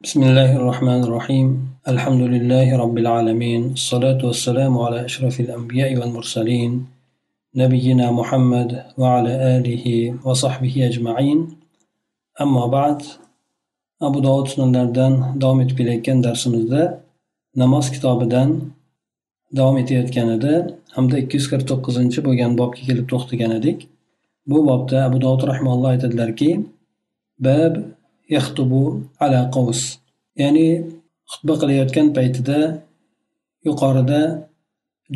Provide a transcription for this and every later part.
بسم الله الرحمن الرحيم الحمد لله رب العالمين الصلاة والسلام على أشرف الأنبياء والمرسلين نبينا محمد وعلى آله وصحبه أجمعين أما بعد أبو داود sunanlaridan davom etib kelayotgan darsimizda namoz kitobidan davom etayotgan edi hamda ikki yuz qirq to'qqizinchi bo'lgan bobga kelib to'xtagan edik bu bobda abu dovud rahmaulloh aytadilarki bab yaxtubu ala qavs ya'ni xutba qilayotgan paytida yuqorida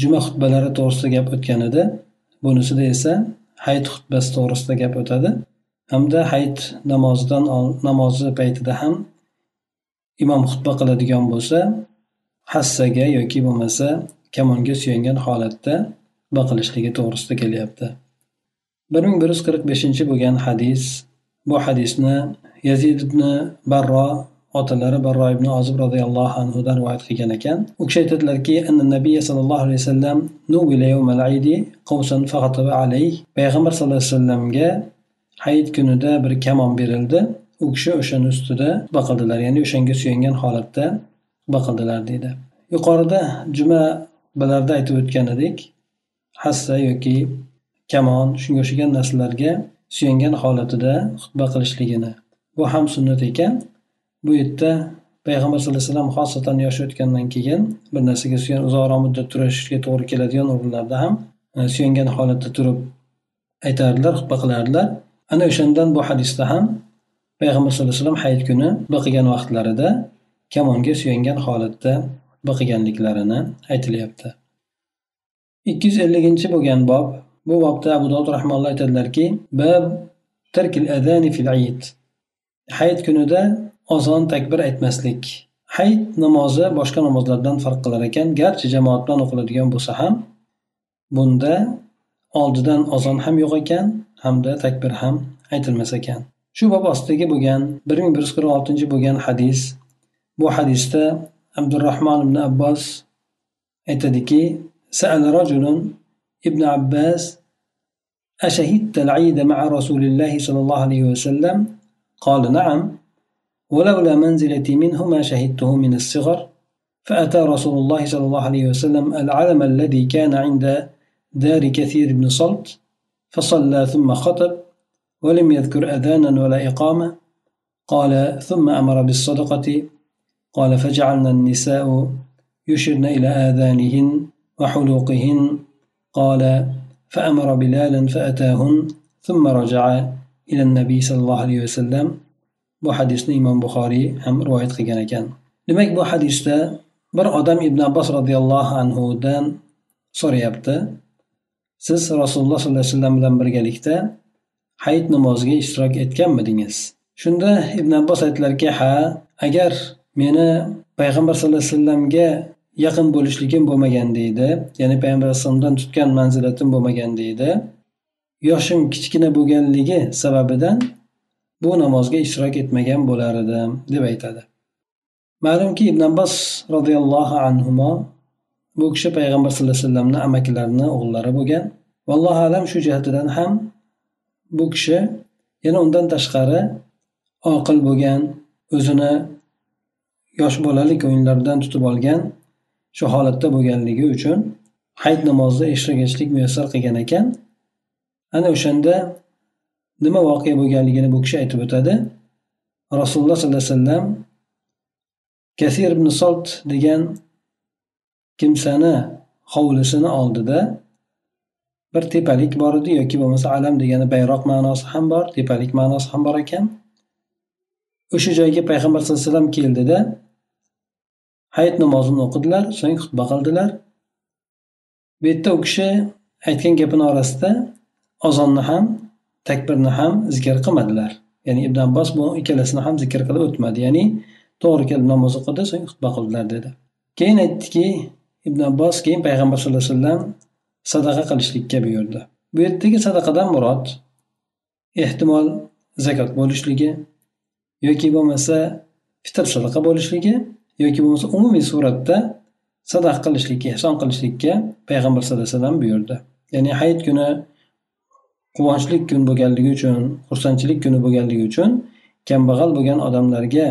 juma xutbalari to'g'risida gap o'tgan edi bunisida esa hayit xutbasi to'g'risida gap o'tadi. Hamda hayit namozidan namozi paytida ham imom xutba qiladigan bo'lsa hassaga yoki bo'lmasa kamonga suyangan holatda xutba qilishligi to'g'risida kelyapti. Bir ming bir yuz qirq beshinchi bo'lgan hadis bu hadisni yazid ibn barro otalari barro ibn ozib roziyallohu anhudan rivoyat qilgan ekan. U kishi aytadilarki nabiy sallallohu alayhi vasallam payg'ambar sallallohu alayhi vasallamga hayit kunida bir kamon berildi. U kishi o'shani ustida xutba qildilar ya'ni o'shanga suyangan holatda xutba qildilar deydi. Yuqorida juma aytib o'tgan edik hassa yoki kamon shunga o'xshagan narsalarga suyangan holatida xutba qilishligini bu ham sunnat ekan. Bu yerda payg'ambar sallallohu alayhi vasallam xosatan yoshi o'tgandan keyin bir narsaga suyan uzoqroq muddat turishga to'g'ri keladigan o'rinlarda ham e, suyangan holatda turib aytardilar xutba qilardilar. Ana o'shandan bu hadisda ham payg'ambar sallallohu alayhi vasallam hayit kuni xutba qilgan vaqtlarida kamonga suyangan holatda xutba qilganliklarini aytilyapti. Ikki yuz elliginchi bo'lgan bob bu bobda abu dovud rahmanalloh aytadilarki bab tarkil adani fil ayit hayit kunida ozon takbir aytmaslik hayit namozi boshqa namozlardan farq qilar ekan garchi jamoat bilan o'qiladigan bo'lsa ham bunda oldidan ozon ham yo'q ekan hamda takbir ham aytilmas ekan shu bob ostidagi bo'lgan bir ming bir yuz qirq oltinchi bo'lgan hadis bu hadisda abdurahmon ibn abbos aytadiki ibn abbas أشهدت العيد مع رسول الله صلى الله عليه وسلم قال نعم ولولا منزلتي منه ما شهدته من الصغر فأتى رسول الله صلى الله عليه وسلم العلم الذي كان عند دار كثير بن صلت فصلى ثم خطب ولم يذكر أذانا ولا إقامة قال ثم أمر بالصدقة قال فجعلنا النساء يشرن إلى آذانهن وحلوقهن قال فأمر بلالا فأتاهن ثم رجع ilan nabiy sallallohu alayhi vasallam. Bu hadisni imom buxoriy ham rivoyat qilgan ekan. Demak bu hadisda bir odam ibn abbos roziyallohu anhudan so'rayapti. Siz rasululloh sollallohu alayhi vasallam bilan birgalikda hayit namoziga ishtirok etganmidingiz? Shunda ibn abbos aytdilarki ha agar meni payg'ambar sallallohu alayhi vasallamga yaqin bo'lishligim bo'lmaganda edi ya'ni payg'ambar alayhisalomdan tutgan manzilatim bo'lmaganda edi yoshim kichkina bo'lganligi sababidan bu namozga ishtirok etmagan bo'lar edim deb aytadi. Ma'lumki ibn abbos roziyallohu anhu bu kishi payg'ambar sallallohu alayhi vasallamni amakilarini o'g'illari bo'lgan. Vallohu alam shu jihatidan ham bu kishi yana undan tashqari oqil bo'lgan o'zini yosh bolalik o'yinlaridan tutib olgan shu holatda bo'lganligi uchun hayit namozida ishtirok etishlik muyassar qilgan ekan. Ana o'shanda nima voqea bo'lganligini bu kishi aytib o'tadi. Rasululloh sollallohu alayhi vasallam kasir ibn solt degan kimsani hovlisini oldida bir tepalik bor edi yoki bo'lmasa alam degani bayroq ma'nosi ham bor tepalik ma'nosi ham bor ekan. O'sha joyga payg'ambar sallallohu alayhi vasallam keldida hayit namozini o'qidilar so'ng xutba qildilar. Bu yerda u kishi aytgan gapini orasida ozonni ham takbirni ham zikr qilmadilar. Ya'ni ibn abbos bu ikkalasini ham zikr qilib o'tmadi. Ya'ni to'g'ri kelib namoz o'qidi so'ng xutba qildilar dedi. Keyin aytdiki ibn abbos keyin payg'ambar sallallohu alayhi vasallam sadaqa qilishlikka buyurdi. Bu yerdagi sadaqadan murod ehtimol zakot bo'lishligi yoki bo'lmasa fitr sadaqa bo'lishligi yoki bo'lmasa umumiy suratda sadaqa qilishlikka ehson qilishlikka payg'ambar sallallohu alayhi vasallam buyurdi. Ya'ni hayit kuni quvonchli kun bo'lganligi uchun xursandchilik kuni bo'lganligi uchun kambag'al bo'lgan odamlarga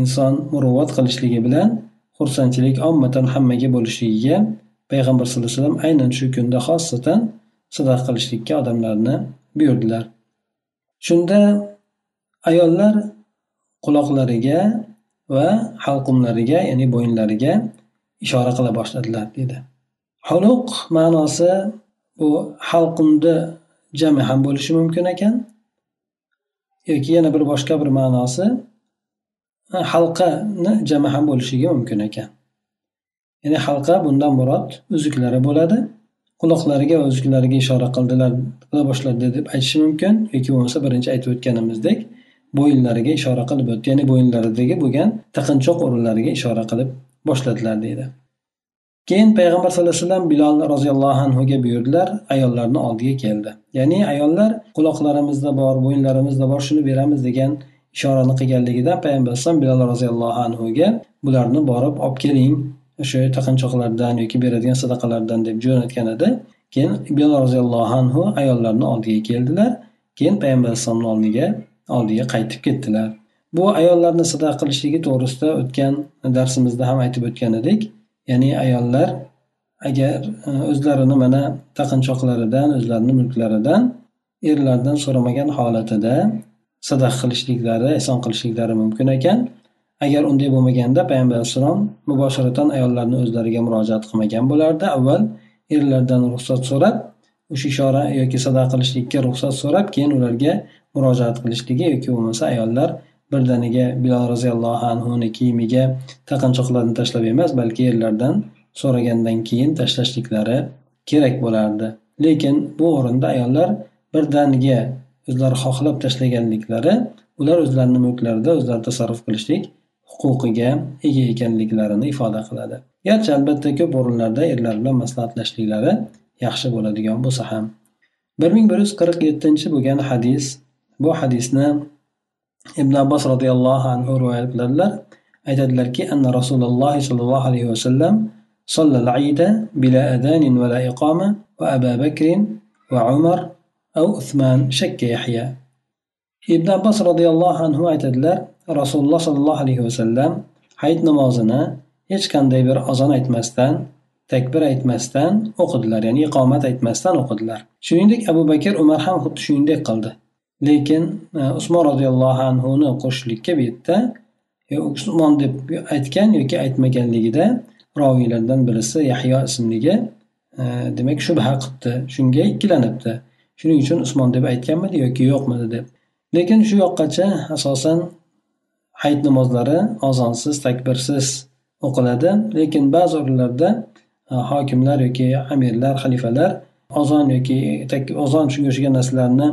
inson muruvvat qilishligi bilan xursandchilik ommatan hammaga bo'lishligiga payg'ambar sallallohu alayhi vasallam aynan shu kunda xosatan sadaqa qilishlikka odamlarni buyurdilar. Shunda ayollar quloqlariga va halqumlariga ya'ni bo'yinlariga ishora qila boshladilar dedi. Huluq ma'nosi bu halqumni jami ham bo'lishi mumkin ekan. Yoki yana bir boshqa bir ma'nosi halqani jami ham bo'lishligi mumkin ekan. Ya'ni halqa bundan murod uzuklari bo'ladi. Quloqlariga va uzuklariga ishora qildilar qila boshladi deb aytish mumkin. Yoki bo'lmasa birinchi aytib o'tganimizdek bo'yinlariga ishora qilib o'tdi. Ya'ni bo'yinlaridagi bo'lgan taqinchoq o'rinlariga ishora qilib boshladilar deydi. Keyin payg'ambar sallallohu alayhi vasallam bilol roziyallohu anhuga buyurdilar ayollarni oldiga keldi. Ya'ni ayollar quloqlarimizda bor bo'yinlarimizda bor shuni beramiz degan ishorani qilganligidan payg'ambar alayhisalom bilol roziyallohu anhuga bularni borib olib keling o'sha taqinchoqlardan yoki beradigan sadaqalardan deb jo'natgan edi. Keyin bilol roziyallohu anhu ayollarni oldiga keldilar. Keyin payg'ambar alayhisalomni oldiga oldiga qaytib ketdilar. Bu ayollarni sadaqa qilishligi to'g'risida o'tgan darsimizda ham aytib o'tgan edik. Ya'ni ayollar agar e, o'zlarini mana taqinchoqlaridan o'zlarini mulklaridan erlardan so'ramagan holatida sadaqa qilishliklari ehson qilishliklari mumkin ekan. Agar unday bo'lmaganda payg'ambar alayhissalom mubosharatan ayollarni o'zlariga murojaat qilmagan bo'lardi. Avval erlardan ruxsat so'rab o'sha ishora yoki sadaqa qilishlikka ruxsat so'rab keyin ularga murojaat qilishligi yoki bo'lmasa ayollar birdaniga bilol roziyallohu anhuni kiyimiga taqinchoqlarni tashlab emas balki erlardan so'ragandan keyin tashlashliklari kerak bo'lardi. Lekin bu o'rinda ayollar birdaniga o'zlari xohlab tashlaganliklari ular o'zlarini mulklarida o'zlari tasarruf qilishlik huquqiga ega ekanliklarini ifoda qiladi. Garchi albatta ko'p o'rinlarda erlar bilan maslahatlashliklari yaxshi bo'ladigan bo'lsa ham. bir ming bir yuz qirq yettinchi bo'lgan hadis bu hadisni ibn abbos roziyallohu anhu rivoyat qiladilar aytadilarki anna rasululloh sollallohu alayhi vasallam صلى العيد بلا أذان ولا إقامة وأبا بكر وعمر أو عثمان شك يحيى ibn abbos roziyallohu anhu aytadilar rasululloh sollallohu alayhi vasallam hayit namozini hech qanday bir azon aytmasdan takbir aytmasdan o'qidilar ya'ni iqomat aytmasdan o'qidilar shuningdek abu bakr umar ham xuddi shuningdek qildi Lekin e, usmon roziyallohu anhuni qo'shishlikka bu yerda usmon deb aytgan yoki aytmaganligida roviylardan birisi yahyo ismligi e, demak shubha qilibdi shunga ikkilanibdi. Shuning uchun usmon deb aytganmidi yoki yo'qmidi deb. Lekin shu yoqqacha asosan hayit namozlari ozonsiz takbirsiz o'qiladi. Lekin ba'zi o'rinlarda e, hokimlar yoki amirlar xalifalar ozon yoki ozon shunga o'xshagan narsalarni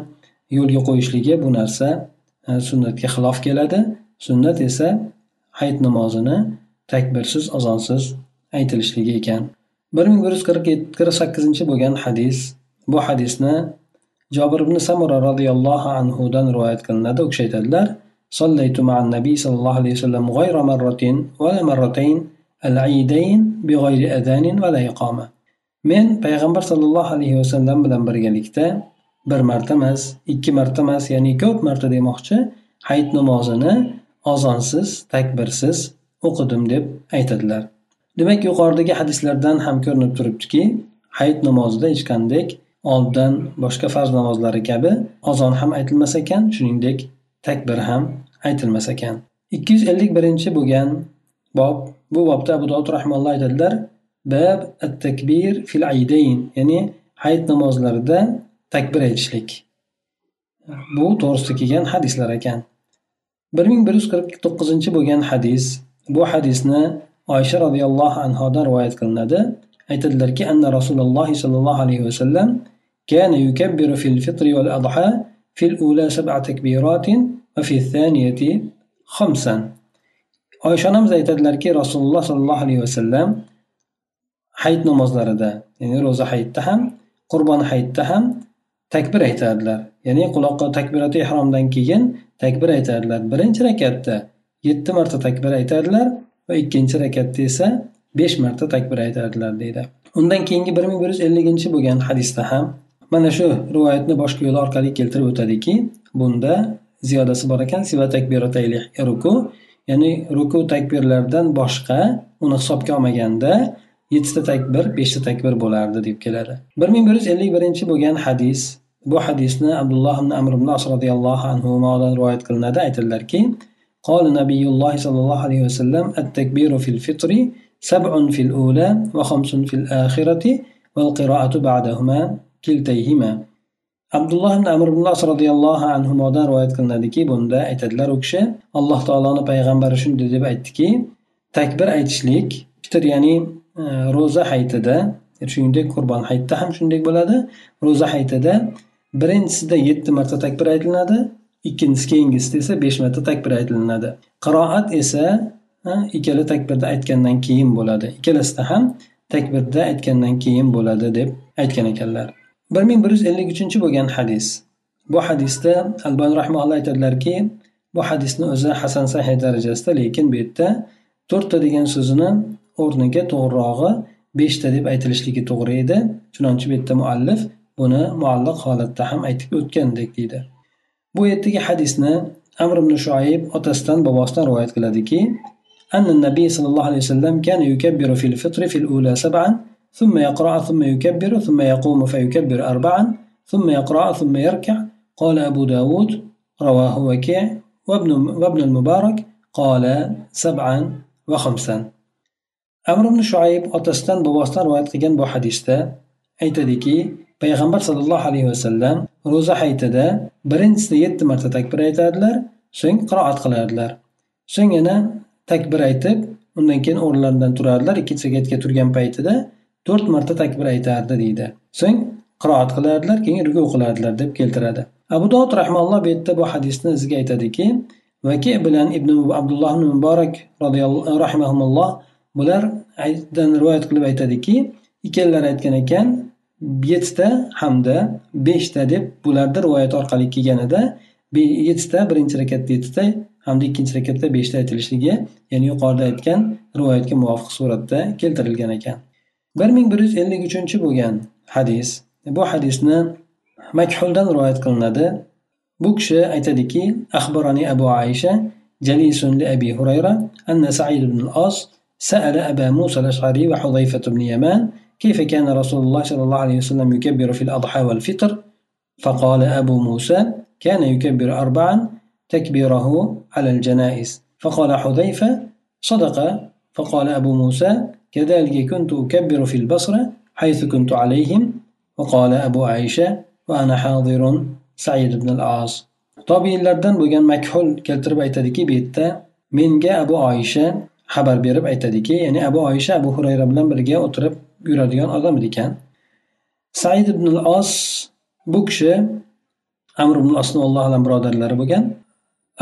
yo'lga qo'yishligi bu narsa e, sunnatga xilof keladi. Sunnat esa hayit namozini takbirsiz, azonsiz aytilishligi ekan. 1148 bo'lgan hadis. Bu hadisni Jobir ibn Samura radhiyallohu anhu dan rivoyat qilinadi. U kishi aytadilar: "Sallaytu ma'an nabiy sallallohu alayhi vasallam g'ayra marratin va la marratayn al-aydayn bighayri adanin va la. Men payg'ambar sallallohu alayhi vasallam bilan birgalikda bir marta emas ikki marta emas ya'ni ko'p marta demoqchi hayit namozini ozonsiz takbirsiz o'qidim deb aytadilar. Demak yuqoridagi hadislardan ham ko'rinib turibdiki hayit namozida hech qanday oldidan boshqa farz namozlari kabi ozon ham aytilmas ekan shuningdek takbir ham aytilmas ekan. Ikki yuz ellik birinchi bo'lgan bob bu bobda abu dovud rahmalloh aytadilar bab at takbir fil aydayn ya'ni hayit namozlarida takbir aytishlik. Bu to'g'risida kelgan hadislar ekan. 1149 bo'lgan hadis. Bu hadisni Oysha radhiyallohu anhodan rivoyat qilinadi. Aytadilarki, anna Rasululloh sallallohu alayhi vasallam kana yukabbiru fil fitri wal adha fil ula sab'a takbiratin va fi thaniyati khamsan. Oysha onamiz aytadilarki, Rasululloh sallallohu alayhi vasallam hayit namozlarida, ya'ni ro'za hayitda ham, qurbon hayitda ham takbir aytadilar. Ya'ni quloqqa takbirati ihromdan keyin takbir aytadilar. Birinchi rakatda yetti marta takbir aytadilar va ikkinchi rakatda esa besh marta takbir aytadilar deydi. Undan keyingi bir ming bir yuz elliginchi bo'lgan hadisda ham mana shu rivoyatni boshqa yo'l orqali keltirib o'tadiki bunda ziyodasi bor ekan siva takbiratayli ruku. Ya'ni ruku takbirlardan boshqa uni hisobga olmaganda yettita takbir beshta takbir bo'lardi deb keladi bir ming bir yuz ellik birinchi bo'lgan hadis bu hadisni abdulloh ibn amr ibn as roziyallohu anhudan rivoyat qilinadi aytadilarki قال نبي الله صلى الله عليه وسلم التكبير في الفطر سبع في الأولى وخمس في الآخرة والقراءة بعدهما كلتيهما abdulloh ibn amr ibn as roziyallohu anhudan rivoyat qilinadiki bunda aytadilar u kishi alloh taoloni payg'ambari shunday deb aytdiki takbir aytishlik fitr ya'ni e, Э, ro'za hayitida e, shuningdek qurbon hayitda ham shunday bo'ladi. Ro'za hayitida birinchisida yetti marta takbir aytilinadi ikkinchisi keyingisida esa besh marta takbir aytilinadi. Qiroat esa e, ikkala takbirda aytgandan keyin bo'ladi. Ikkalasida ham takbirda aytgandan keyin bo'ladi deb aytgan ekanlar. bir ming bir yuz ellik uchinchi bo'lgan hadis. Bu hadisda Alban rahmaulloh aytadilarki bu hadisni o'zi hasan sahih darajasida lekin bu yerda to'rtta degan so'zini o'rniga to'g'rirog'i beshta deb aytilishligi to'g'ri edi chunonchi bu yerda muallif buni mualliq holatda ham aytib o'tgandek deydi bu yerdagi hadisni amr ibn shuayb otasidan bobosidan rivoyat qiladiki أن النبي صلى الله عليه وسلم كان يكبر في الفطر في الأولى سبعا ثم يقرأ ثم يكبر ثم يقوم فيكبر أربعا ثم يقرأ ثم يركع قال أبو داود رواه وكيع وابن, وابن المبارك قال سبعا وخمسا amr ibn shuayb otasidan bobosidan rivoyat qilgan bu hadisda aytadiki payg'ambar sollallohu alayhi vasallam ro'za haytida birinchisida yetti marta takbir aytadilar so'ng qiroat qilardilar. So'ng yana takbir aytib undan keyin o'rnlaridan turardilar ikkinchi rakatga turgan paytida to'rt marta takbir aytardi deydi. So'ng qiroat qilardilar keyin ruku qilardilar deb keltiradi. Abu dovud rahmaulloh bu yerda bu hadisni iziga aytadiki vaki bilan ibn abdulloh ibn muborak rahimahumulloh Bular rivoyat qilib aytadiki, ikkalalari aytgan ekan, yettita hamda beshta deb bularni rivoyat orqali kelganida yettita birinchi rakatda yettita hamda ikkinchi rakatda beshta aytilishligi ya'ni yuqorida aytgan rivoyatga muvofiq suratda keltirilgan ekan. bir ming bir yuz ellik uchinchi bo'lgan hadis bu hadisni makhuldan rivoyat qilinadi. Bu kishi aytadiki axbarani abu aisha jalisun li abi hurayra anna said ibn سأل أبا موسى الأشعري وحذيفة بن يمان كيف كان رسول الله صلى الله عليه وسلم يكبر في الأضحى والفطر؟ فقال أبو موسى كان يكبر أربعا تكبيره على الجنائز. فقال حذيفة صدق. فقال أبو موسى كذلك كنت أكبر في البصرة حيث كنت عليهم. وقال أبو عائشة وأنا حاضر. سعيد بن العاص tobiinlardan bo'lgan makhul keltirib aytadiki bu yerda menga abu oysha xabar berib aytadiki ya'ni abu oysha abu hurayra bilan birga o'tirib yuradigan odam ekan said ibn os bu kishi amr ibn osni alloh alam birodarlari bo'lgan.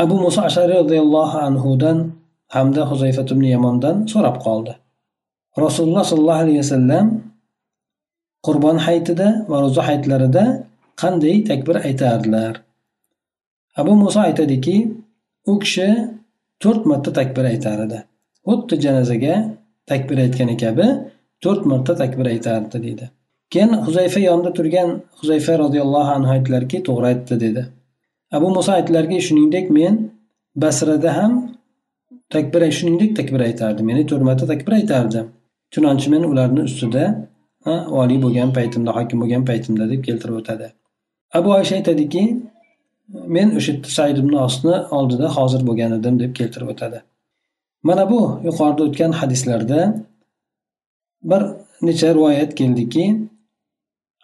Abu muso ashariy roziyallohu anhudan hamda huzayfat ibn yamondan so'rab qoldi. Rasululloh sollallohu alayhi vasallam qurbon hayitida va ro'za hayitlarida qanday takbir aytardilar? Abu muso aytadiki u kishi to'rt marta takbir aytar edi. Xuddi janozaga takbir aytgani kabi to'rt marta takbir aytardi deydi. Keyin huzayfa yonida turgan huzayfa roziyallohu anhu aytdilarki to'g'ri aytdi dedi. Abu muso aytdilarki shuningdek men basrada ham takbir shuningdek takbir aytardim ya'ni to'rt marta takbir aytardim. Chunonchi men ularni ustida valiy bo'lgan paytimda hokim bo'lgan paytimda deb keltirib o'tadi. Abu oysha aytadiki men o'sha yerda said ibn osni oldida hozir bo'lgan edim deb keltirib o'tadi. Mana bu yuqorida o'tgan hadislarda bir necha rivoyat keldiki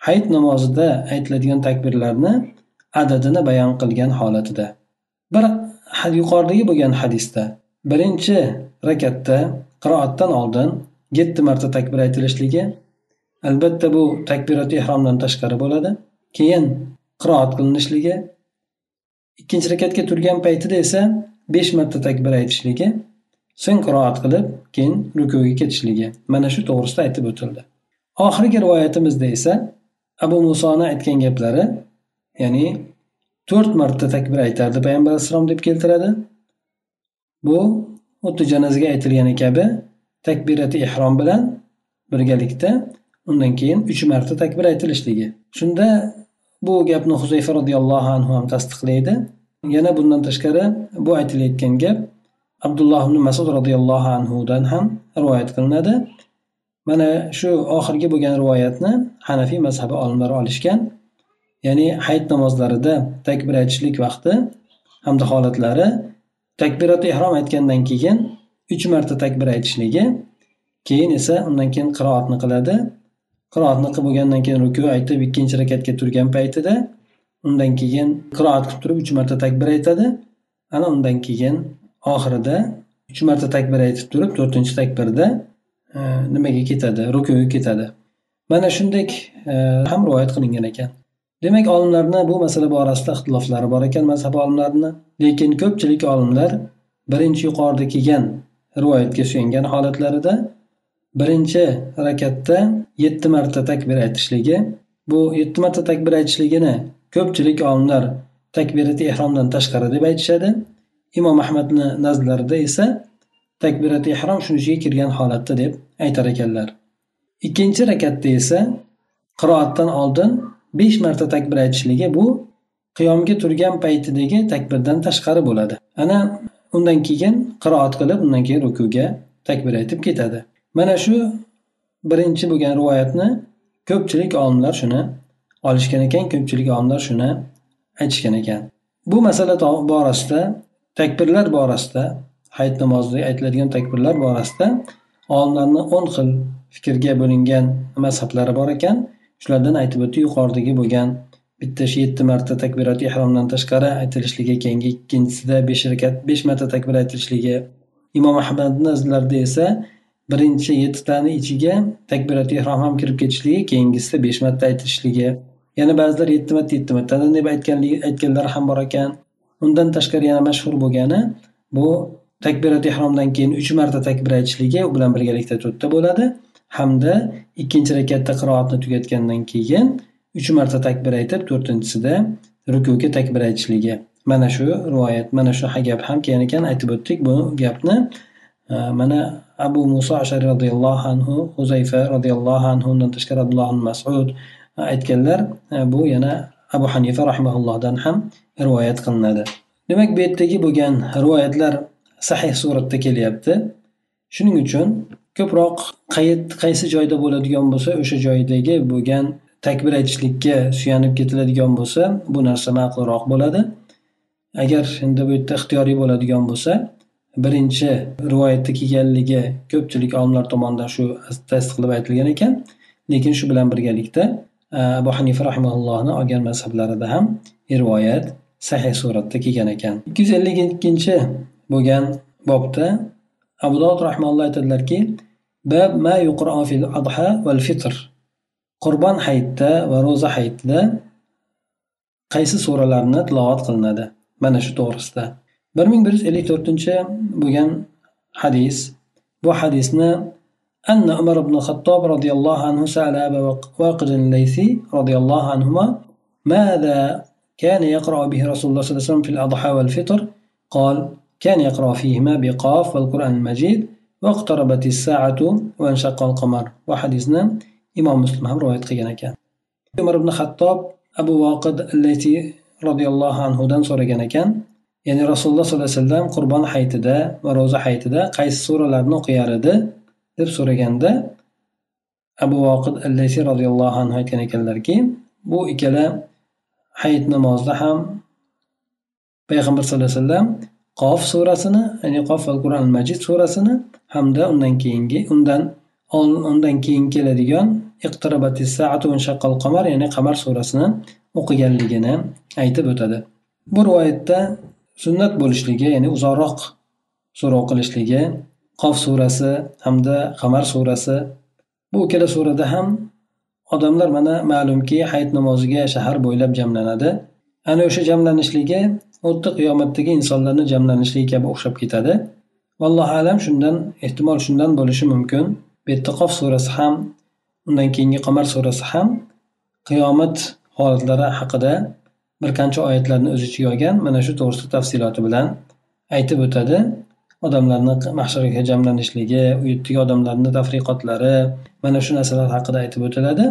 hayit namozida aytiladigan takbirlarni adadini bayon qilgan holatida. Bir yuqoridagi bo'lgan hadisda birinchi rakatda qiroatdan oldin yetti marta takbir aytilishligi albatta bu takbirat ehromdan tashqari bo'ladi keyin qiroat qilinishligi ikkinchi rakatga turgan paytida esa besh marta takbir aytishligi so'ng qiroat qilib keyin rukuga ketishligi mana shu to'g'risida aytib o'tildi. Oxirgi rivoyatimizda esa abu musoni aytgan gaplari ya'ni to'rt marta takbir aytardi payg'ambar alayhissalom deb keltiradi. Bu xuddi janozaga aytilgani kabi takbirati ehrom bilan birgalikda undan keyin uch marta takbir aytilishligi. Shunda bu gapni huzayfa roziyallohu anhu ham tasdiqlaydi. Yana bundan tashqari bu aytilayotgan gap abdulloh ibn masud roziyallohu anhudan ham rivoyat qilinadi. Mana shu oxirgi bo'lgan rivoyatni hanafiy mazhabi olimlari olishgan. Ya'ni hayit namozlarida takbir aytishlik vaqti hamda holatlari takbirati ehrom aytgandan keyin uch marta takbir aytishligi keyin esa undan keyin qiroatni qiladi qiroatni qilib bo'lgandan keyin ruku aytib ikkinchi rakatga turgan paytida undan keyin qiroat qilib turib uch marta takbir aytadi. Ana undan keyin oxirida uch marta takbir aytib turib to'rtinchi takbirda e, nimaga ketadi? Rukuga ketadi. Mana shunday e, ham rivoyat qilingan ekan. Demak olimlarni bu masala borasida ixtiloflari bor ekan mazhab olimlarini. Lekin ko'pchilik olimlar birinchi yuqorida kelgan rivoyatga suyangan holatlarida birinchi rakatda yetti marta takbir aytishligi bu yetti marta takbir aytishligini ko'pchilik olimlar takbirati ehromdan tashqari deb aytishadi. Imom ahmadni nazdlarida esa takbirati ehrom shunisiga kirgan holatda deb aytar ekanlar. Ikkinchi rakatda esa qiroatdan oldin besh marta takbir aytishligi bu qiyomga turgan paytidagi takbirdan tashqari bo'ladi. Ana undan keyin qiroat qilib undan keyin rukuga takbir aytib ketadi. Mana shu birinchi bo'lgan rivoyatni ko'pchilik olimlar shuni olishgan ekan ko'pchilik olimlar shuni aytishgan ekan. Bu masala borasida takbirlar borasida hayit namozida aytiladigan takbirlar borasida olimlarni o'n xil fikrga bo'lingan mazhablari bor ekan. Shulardan aytib o'tdi yuqoridagi bo'lgan bitta yetti marta takbirat ihromdan tashqari aytilishligi keyingi ikkinchisida besh rakat besh marta takbir aytilishligi. Imom ahmadni nazarlarida esa birinchi yettitani ichiga takbirat ihrom ham kirib ketishligi keyingisida besh marta aytilishligi. Yana ba'zilar yetti marta yetti martadan deb aytganligi aytganlar ham bor ekan. Undan tashqari yana mashhur bo'lgani bu takbirat ihromdan keyin uch marta takbir aytishligi u bilan birgalikda to'rtta bo'ladi. Hamda ikkinchi rakatda qiroatni tugatgandan keyin uch marta takbir aytib to'rtinchisida rukuga takbir aytishligi. Mana shu rivoyat mana shu gap ham kelgan ekan aytib o'tdik bu gapni. Mana abu muso ashari roziyallohu anhu huzayfa roziyallohu anhu undan tashqari abdulloh masud e, aytganlar e, bu yana abu hanifa rahimaullohdan ham rivoyat qilinadi. Demak bu yerdagi bo'lgan rivoyatlar sahih suratda kelyapti. Shuning uchun ko'proq qayt qaysi joyda bo'ladigan bo'lsa o'sha joydagi bo'lgan takbir aytishlikka suyanib ketiladigan bo'lsa bu narsa ma'qulroq bo'ladi. Agar endi bu yerda ixtiyoriy bo'ladigan bo'lsa birinchi rivoyatda kelganligi ko'pchilik olimlar tomonidan shu tasdiqlab aytilgan ekan lekin shu bilan birgalikda abu hanifa rahimaullohni olgan mazhablarida ham rivoyat sahih suratda kelgan ekan. Ikki yuz ellik ikkinchi bo'lgan bobda abu dovud rahmaulloh aytadilarki bab ma fil adha val fitr. Qurbon hayitda va ro'za hayitida qaysi suralarni tilovat qilinadi? Mana shu to'g'risida. Bir ming bir yuz ellik to'rtinchi bo'lgan hadis bu hadisni أن عمر بن الخطاب رضي الله عنه سأل أبا واقد الليثي رضي الله عنهما ماذا كان يقرأ به رسول الله صلى الله عليه وسلم في الأضحى والفطر؟ قال كان يقرأ فيهما بقاف والقرآن المجيد واقتربت الساعة وانشق القمر. وحديثنا إمام مسلم هم رواية قيانا كان. عمر بن خطاب أبو واقد التي رضي الله عنه دان so'ragan ekan ya'ni rasululloh sollallohu alayhi vasallam qurbon hayitida va ro'za hayitida qaysi suralarni o'qiyar edi deb so'raganda abu voqid allaysi roziyallohu anhu aytgan ekanlarki bu ikkala hayit namozida ham payg'ambar sallallohu alayhi vasallam qof surasini ya'ni qof va qur'on majid surasini hamda undan keyingi undan undan keyin keladigan qamar ya'ni qamar surasini o'qiganligini aytib o'tadi. Bu rivoyatda sunnat bo'lishligi ya'ni uzoqroq so'rov qilishligi qof surasi hamda qamar surasi. Bu ikkala surada ham odamlar mana ma'lumki hayit namoziga shahar bo'ylab jamlanadi. Ana o'sha jamlanishligi xuddi qiyomatdagi insonlarni jamlanishligi kabi o'xshab ketadi. Vallohu alam shundan ehtimol shundan bo'lishi mumkin. Bu yerda qof surasi ham undan keyingi qamar surasi ham qiyomat holatlari haqida bir qancha oyatlarni o'z ichiga olgan mana shu to'g'risida tafsiloti bilan aytib o'tadi. Odamlarni mahsharga jamlanishligi u yerdagi odamlarni tafriqotlari mana shu narsalar haqida aytib o'tiladi.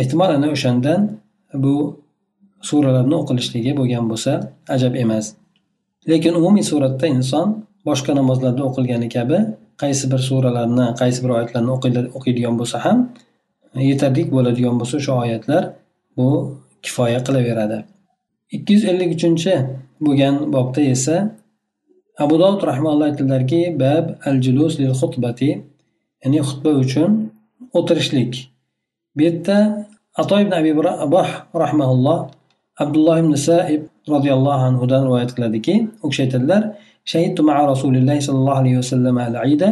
Ehtimol ana o'shandan bu suralarni o'qilishligi bo'lgan bo'lsa ajab emas. Lekin umumiy suratda inson boshqa namozlarda o'qilgani kabi qaysi bir suralarni qaysi bir oyatlarni o'qiydigan bo'lsa ham e, yetarli bo'ladigan bo'lsa o'sha oyatlar bu kifoya qilaveradi. Ikki yuz ellik uchinchi bo'lgan bobda esa abu dovud rahmalloh aytdilarki bab al julus lil xutbati ya'ni xutba uchun o'tirishlik bu yerda ato ibn abi rabah rahmaulloh abdulloh ibn saib roziyallohu anhudan rivoyat qiladiki u kishi aytadilar شهدت مع رسول الله صلى الله عليه وسلم العيد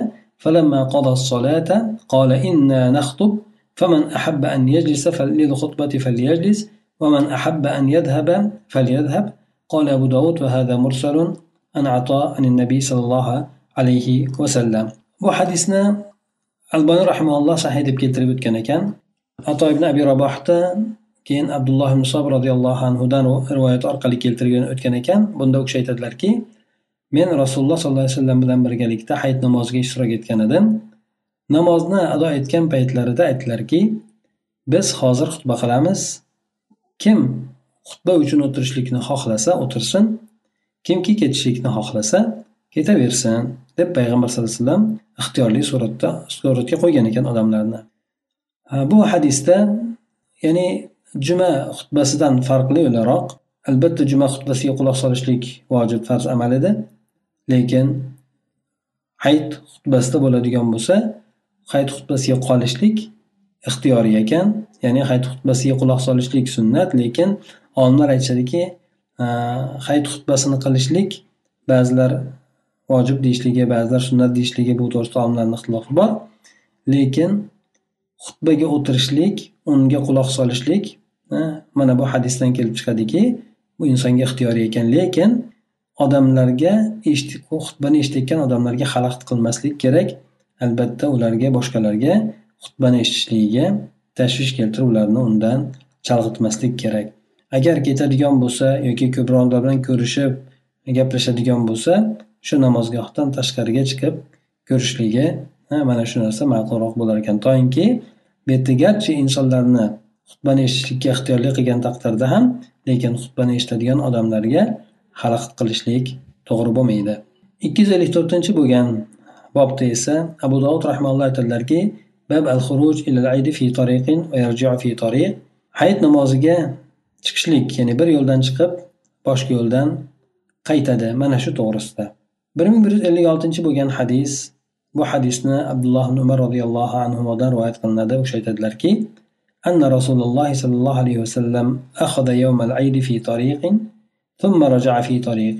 فلما قضى الصلاة قال إنا نخطب فمن أحب أن يجلس للخطبة فليجلس ومن أحب أن يذهب فليذهب قال أبو داود وهذا مرسل an ato anin nabiy sollallohu alayhi vasallam bu hadisni albani rahimalloh sahiy deb keltirib o'tgan ekan. Ato ibn abi rabohda keyin abdulloh ibn sob roziyallohu anhudan rivoyat orqali keltirgan o'tgan ekan. Bunda u kishi aytadilarki men rasululloh sollallohu alayhi vasallam bilan birgalikda hayit namoziga ishtirok etgan edim. Namozni ado etgan paytlarida aytdilarki biz hozir xutba qilamiz. Kim xutba uchun o'tirishlikni xohlasa o'tirsin. Kimki ketishlikni xohlasa ketaversin deb payg'ambar sallallohu alayhi vasallam ixtiyorli suratda suratga qo'ygan ekan odamlarni. Bu hadisda ya'ni juma xutbasidan farqli o'laroq albatta juma xutbasiga quloq solishlik vojib farz amal edi. Lekin hayit xutbasida bo'ladigan bo'lsa hayit xutbasiga qolishlik ixtiyoriy ekan ya'ni hayit xutbasiga quloq solishlik sunnat lekin olimlar aytishadiki hayit xutbasini qilishlik ba'zilar vojib deyishligi ba'zilar sunnat deyishligi bu to'g'risida olimlarni ixtilofi bor. Lekin xutbaga o'tirishlik unga quloq solishlik mana bu hadisdan kelib chiqadiki bu insonga ixtiyoriy ekan. Lekin odamlarga xutbani eshitayotgan odamlarga xalaqit qilmaslik kerak. Albatta ularga boshqalarga xutbani eshitishligiga tashvish keltirib ularni undan chalg'itmaslik kerak. Agar ketadigan bo'lsa yoki ko'proq bilan ko'rishib gaplashadigan bo'lsa shu namozgohdan tashqariga chiqib ko'rishligi mana shu narsa ma'qulroq bo'lar ekan. Toinki bu yerda garchi insonlarni xutbani eshitishlikka ixtiyorli qilgan taqdirda ham lekin xutbani eshitadigan odamlarga xalaqit qilishlik to'g'ri bo'lmaydi. Ikki yuz ellik to'rtinchi bo'lgan bobda esa abu dovud rahmaulloh aytadilarki bab al xuruj ilal aydi fi tariqin va yarji'u fi tariq. Hayit namoziga chiqishlik ya'ni bir yo'ldan chiqib boshqa yo'ldan qaytadi mana shu to'g'risida bir ming bir yuz ellik oltinchi bo'lgan hadis bu hadisni abdulloh ibn umar roziyallohu anhudan rivoyat qilinadi u kishi aytadilarki أن رسول الله صلى الله عليه وسلم أخذ يوم العيد في طريق ثم رجع في طريق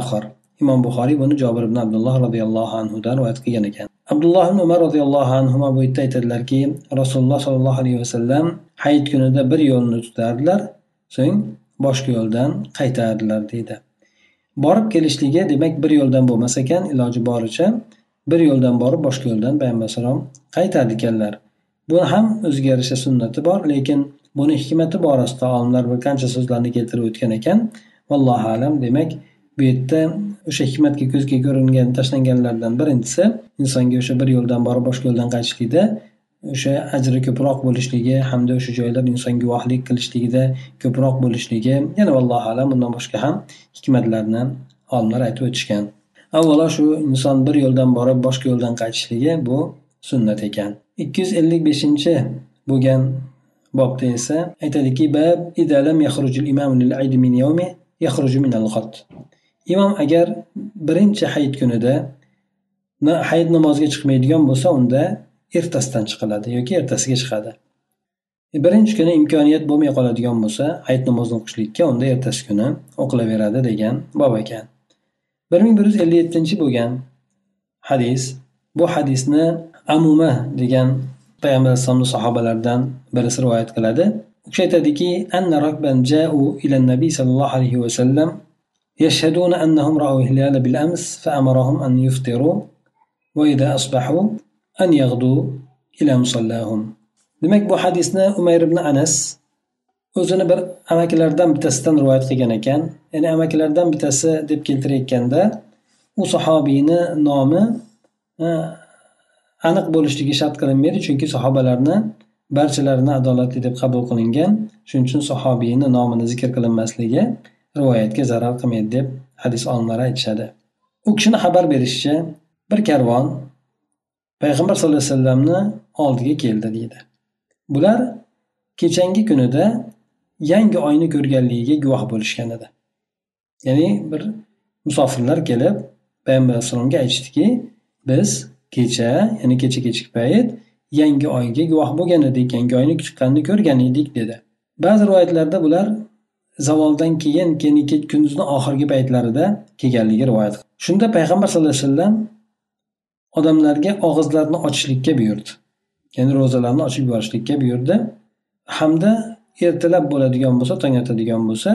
آخر imom buxoriy buni jobir ibn abdulloh roziyallohu anhudan rivoyat qilgan ekan Abdulloh ibn umar roziyallohu anhu bu yerda aytadilarki rasululloh sollallohu alayhi vasallam hayit kunida bir yo'lni tutardilar so'ng boshqa yo'ldan qaytardilar deydi. Borib kelishligi demak bir yo'ldan bo'lmas ekan iloji boricha bir yo'ldan borib boshqa yo'ldan payg'ambar alayhisalom qaytar ekanlar. Bu ham o'ziga yarasha sunnati bor lekin buni hikmati borasida olimlar bir qancha so'zlarni keltirib o'tgan ekan. Vallohu alam demak bu yerda o'sha hikmatga ko'zga ko'ringan tashlanganlardan birinchisi insonga o'sha bir yo'ldan borib boshqa yo'ldan qaytishlikda o'sha ajri ko'proq bo'lishligi hamda o'sha joylar inson guvohlik qilishligida ko'proq bo'lishligi yana allohu alam bundan boshqa ham hikmatlarni olimlar aytib o'tishgan. Avvalo shu inson bir yo'ldan borib boshqa yo'ldan qaytishligi bu sunnat ekan. Ikki yuz ellik beshinchi bo'lgan bobda esa aytadiki imom agar birinchi hayit kunida hayit namoziga chiqmaydigan bo'lsa unda ertasidan chiqiladi yoki ertasiga chiqadi. E, birinchi kuni imkoniyat bo'lmay qoladigan bo'lsa hayit namozini o'qishlikka unda ertasi kuni o'qilaveradi degan bob ekan. bir ming bir yuz ellik yettinchi bo'lgan hadis bu hadisni amuma degan payg'ambar alayhissalomni sahobalaridan birisi rivoyat qiladi. U kishi aytadiki anna rakban jau ila nabiy sallallohu alayhi vasallam يشهدون أنهم رأوا الهلال بالأمس فأمرهم أن يفطروا وإذا أصبحوا أن يغدوا إلى مصلاهم demak bu hadisni umayr ibn anas o'zini bir amakilaridan bittasidan rivoyat qilgan ekan ya'ni amakilaridan bittasi deb keltirayotganda u sahobiyni nomi aniq bo'lishligi shart qilinmaydi chunki sahobalarni barchalarini adolatli deb qabul qilingan shuning uchun sahobiyni nomini zikr qilinmasligi rivoyatga zarar qilmaydi deb hadis olimlari aytishadi. U kishini xabar berishicha bir karvon payg'ambar sallallohu alayhi vasallamni oldiga keldi deydi. Bular kechangi kunida yangi oyni ko'rganligiga guvoh bo'lishgan edi. Ya'ni bir musofirlar kelib payg'ambar alayhissalomga aytishdiki biz kecha ya'ni kecha kechki payt yangi oyga guvoh bo'lgan edik yangi oyni chiqqanini ko'rgan edik dedi. Ba'zi rivoyatlarda bular zavoldan keyin keyin kunduzni oxirgi paytlarida kelganligi rivoyat shunda payg'ambar sallallohu alayhi vasallam odamlarga og'izlarini ochishlikka buyurdi. Ya'ni ro'zalarni ochib yuborishlikka buyurdi. Hamda ertalab bo'ladigan bo'lsa tong otadigan bo'lsa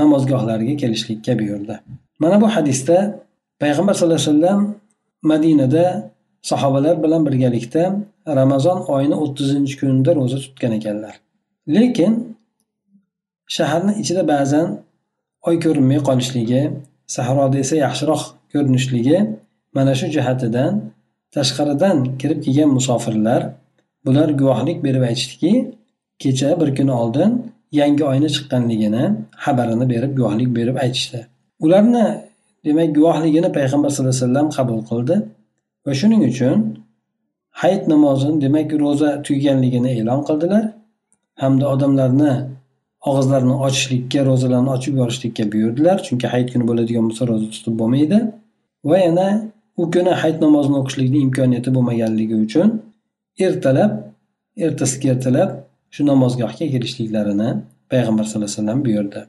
namozgohlariga kelishlikka buyurdi. Mana bu hadisda payg'ambar sallallohu alayhi vasallam madinada sahobalar bilan birgalikda ramazon oyini o'ttizinchi kunida ro'za tutgan ekanlar. Lekin shaharni ichida ba'zan oy ko'rinmay qolishligi sahroda esa yaxshiroq ko'rinishligi mana shu jihatidan tashqaridan kirib kelgan musofirlar bular guvohlik berib aytishdiki kecha bir kun oldin yangi oyni chiqqanligini xabarini berib guvohlik berib aytishdi. Ularni demak guvohligini payg'ambar sallallohu alayhi vasallam qabul qildi va shuning uchun hayit namozini demak ro'za tugaganligini e'lon qildilar. Hamda odamlarni og'izlarini ochishlikka ro'zalarni ochib yuborishlikka buyurdilar. Chunki hayit kuni bo'ladigan bo'lsa ro'za tutib bo'lmaydi. Va yana u kuni hayit namozini o'qishlikni imkoniyati bo'lmaganligi uchun ertalab ertasiga ertalab shu namozgohga kelishliklarini payg'ambar sallallohu alayhi vasallam buyurdi.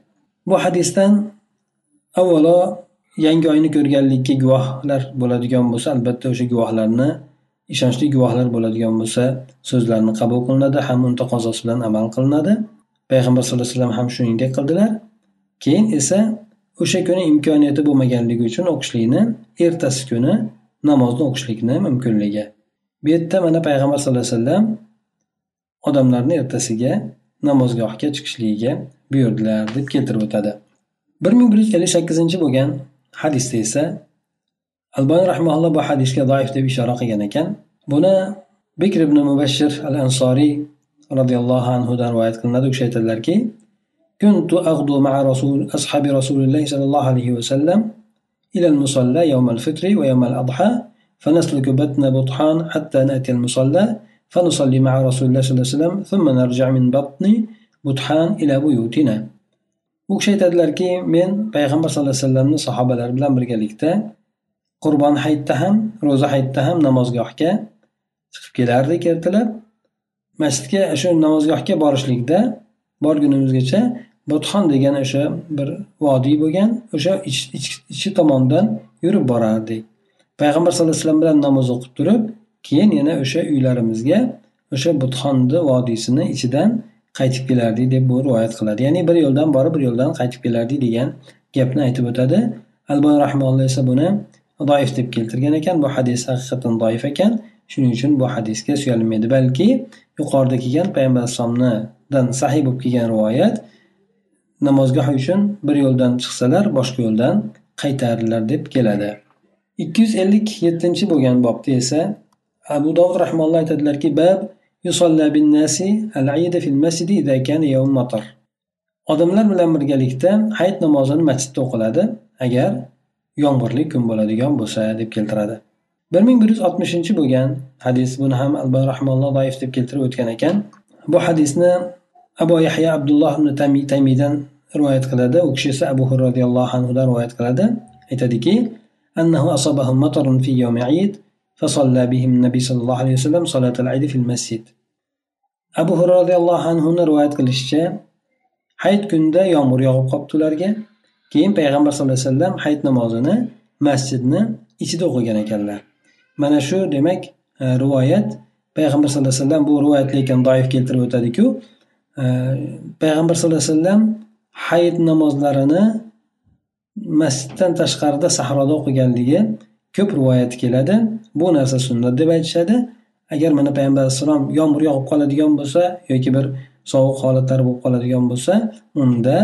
Bu hadisdan avvalo yangi oyni ko'rganlikka guvohlar bo'ladigan bo'lsa albatta o'sha guvohlarni ishonchli guvohlar bo'ladigan bo'lsa so'zlarini qabul qilinadi ham uni taqozosi bilan amal qilinadi. Payg'ambar sallallohu alayhi vasallam ham shuningdek qildilar. Keyin esa o'sha kuni imkoniyati bo'lmaganligi uchun o'qishlikni ertasi kuni namozni o'qishlikni mumkinligi. Bu yerda mana payg'ambar sallallohu alayhi vasallam odamlarni ertasiga namozgohga chiqishligiga buyurdilar deb keltirib o'tadi. Bir ming bir yuz ellik sakkizinchi bo'lgan hadisda esa albani rahmaulloh bu hadisga doif deb ishora qilgan ekan. Buni bikr ibn mubashshir al ansoriy رضي roziyallohu anhudan rivoyat qilinadi u kishi aytadilarki كنت أغدو مع رسول أصحاب رسول الله صلى الله عليه وسلم إلى المصلى يوم الفطر ويوم الأضحى فنسلك بطن بطحان حتى نأتي المصلى فنصلي مع رسول الله صلى الله عليه وسلم ثم نرجع من بطن بطحان إلى بيوتنا. وكشي تدلر كي من پیغمبر صلى الله عليه وسلم صحابة الأربلام برقاليكتا قربان حيتهم روزة حيتهم نمازقاحكا سخف كيلار دي كرتلب masjidga shu namozgohga borishlikda borgunimizgacha butxon degan o'sha bir vodiy bo'lgan o'sha ichi tomondan yurib borardik. Payg'ambar sallallohu alayhi vasallam bilan namoz o'qib turib keyin yana o'sha uylarimizga o'sha butxonni vodiysini ichidan qaytib kelardik deb bu rivoyat qiladi. Ya'ni bir yo'ldan borib bir yo'ldan qaytib kelardik degan gapni aytib o'tadi. Albon rahmonalloh esa buni doif deb keltirgan ekan. Bu hadis haqiqatdan doif ekan. Shuning uchun bu hadisga suyanilmaydi balki yuqorida kelgan payg'ambar alayhisalomdan sahiy bo'lib kelgan rivoyat namozgoh uchun bir yo'ldan chiqsalar boshqa yo'ldan qaytardilar deb keladi. Ikki yuz ellik yettinchi bo'lgan bobda esa abu dovud rahmonalloh aytadilarki bab odamlar bilan birgalikda hayit namozini masjidda o'qiladi agar yomg'irli kun bo'ladigan bo'lsa deb keltiradi. bir ming bir yuz oltmishinchi bo'lgan hadis buni ham alba rahmonalloh doif deb keltirib o'tgan ekan bu hadisni abu yahya abdulloh ibn tamiydan rivoyat qiladi u kishi esa abu hurra roziyallohu anhudan rivoyat qiladi aytadiki أنه أصابهم مطر في يوم عيد فصلى بهم النبي صلى الله عليه وسلم صلاة العيد في المسجد abu hurra roziyallohu anhuni rivoyat qilishicha hayit kunida yomg'ir yog'ib qolibdi ularga keyin payg'ambar sallallohu alayhi vasallam hayit namozini masjidni ichida o'qigan ekanlar Mana shu demak e, rivoyat payg'ambar sallallohu alayhi vasallam bu rivoyat lekin doif keltirib o'tadiku. E, payg'ambar sallallohu alayhi vasallam hayit namozlarini masjiddan tashqarida sahroda o'qiganligi ko'p rivoyat keladi. Bu narsa sunnat deb aytishadi. Agar mana payg'ambar alayhissalom yomg'ir yog'ib qoladigan bo'lsa yoki bir sovuq holatlar bo'lib qoladigan bo'lsa unda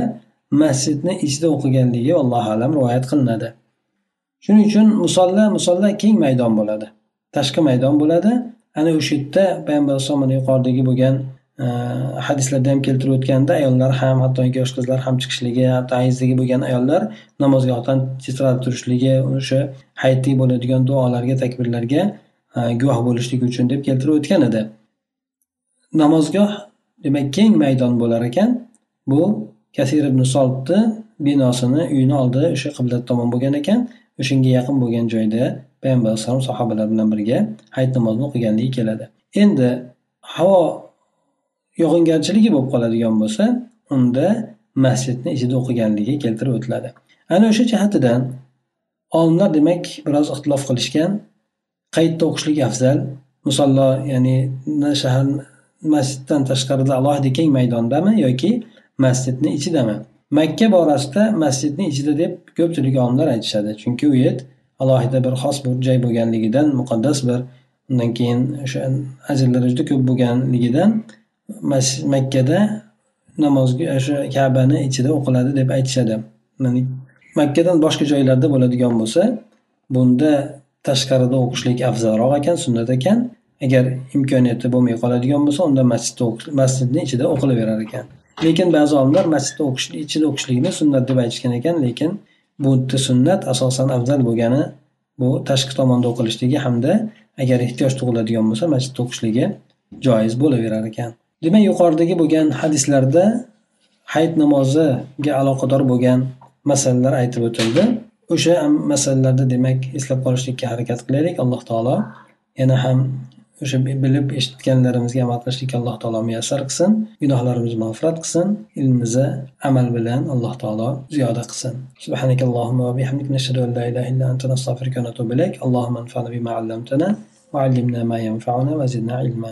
masjidni ichida o'qiganligi allohu alam rivoyat qilinadi. Shuning uchun musolla musolla keng maydon bo'ladi tashqi maydon bo'ladi. Ana o'sha yerda payg'ambar alayhisalom yuqoridagi bo'lgan e, hadislarda ham keltirib o'tganda ayollar ham hattoki yosh qizlar ham chiqishligi hatto ayizdagi bo'lgan ayollar namozgohdan tezroq turishligi o'sha hayitdagi bo'ladigan duolarga takbirlarga e, guvoh bo'lishligi uchun deb keltirib o'tgan edi. Namozgoh demak keng maydon bo'lar ekan. Bu kasir ibn soltni binosini uyini oldi o'sha qiblat tomon bo'lgan ekan. O'shanga yaqin bo'lgan joyda payg'ambar alayhissalom sahobalar bilan birga hayit namozini o'qiganligi keladi. Endi havo yog'ingarchiligi bo'lib qoladigan bo'lsa unda masjidni ichida o'qiganligi keltirib o'tiladi. Ana o'sha jihatidan olimlar demak biroz ixtilof qilishgan. Qayerda o'qishlik afzal. Musallo ya'ni shahar masjiddan tashqarida alohida keng maydondami yoki masjidni ichidami? Makka borasida masjidni ichida deb ko'pchilik olimlar aytishadi. Chunki u yer alohida bir xos bir joy bo'lganligidan muqaddas bir undan keyin o'sha ajrlari juda ko'p bo'lganligidan makkada namozga o'sha kabani ichida o'qiladi deb aytishadi. Makkadan boshqa joylarda bo'ladigan bo'lsa bunda tashqarida o'qishlik afzalroq ekan sunnat ekan. Agar imkoniyati bo'lmay qoladigan bo'lsa unda masjidda masjidni ichida o'qilaverar ekan. Lekin ba'zi olimlar masjidda o'qishni ichida o'qishlikni sunnat deb aytishgan ekan lekin bu yerda sunnat asosan afzal bo'lgani bu tashqi tomonda o'qilishligi hamda agar ehtiyoj tug'iladigan bo'lsa masjidda o'qishligi joiz bo'laverar ekan. Demak yuqoridagi bo'lgan hadislarda hayit namoziga aloqador bo'lgan masalalar aytib o'tildi. O'sha masalalarni demak eslab qolishlikka harakat qilaylik. Alloh taolo yana ham o'sha bilib eshitganlarimizga amal qilishlikka alloh taolo muyassar qilsin gunohlarimizni mag'firat qilsin ilmimizni amal bilan alloh taolo ziyoda qilsin سبحانك اللهم وبحمدك نشهد أن لا إله إلا أنت نستغفرك ونتوب إليك اللهم انفعنا بما علمتنا وعلمنا ما ينفعنا وزدنا علما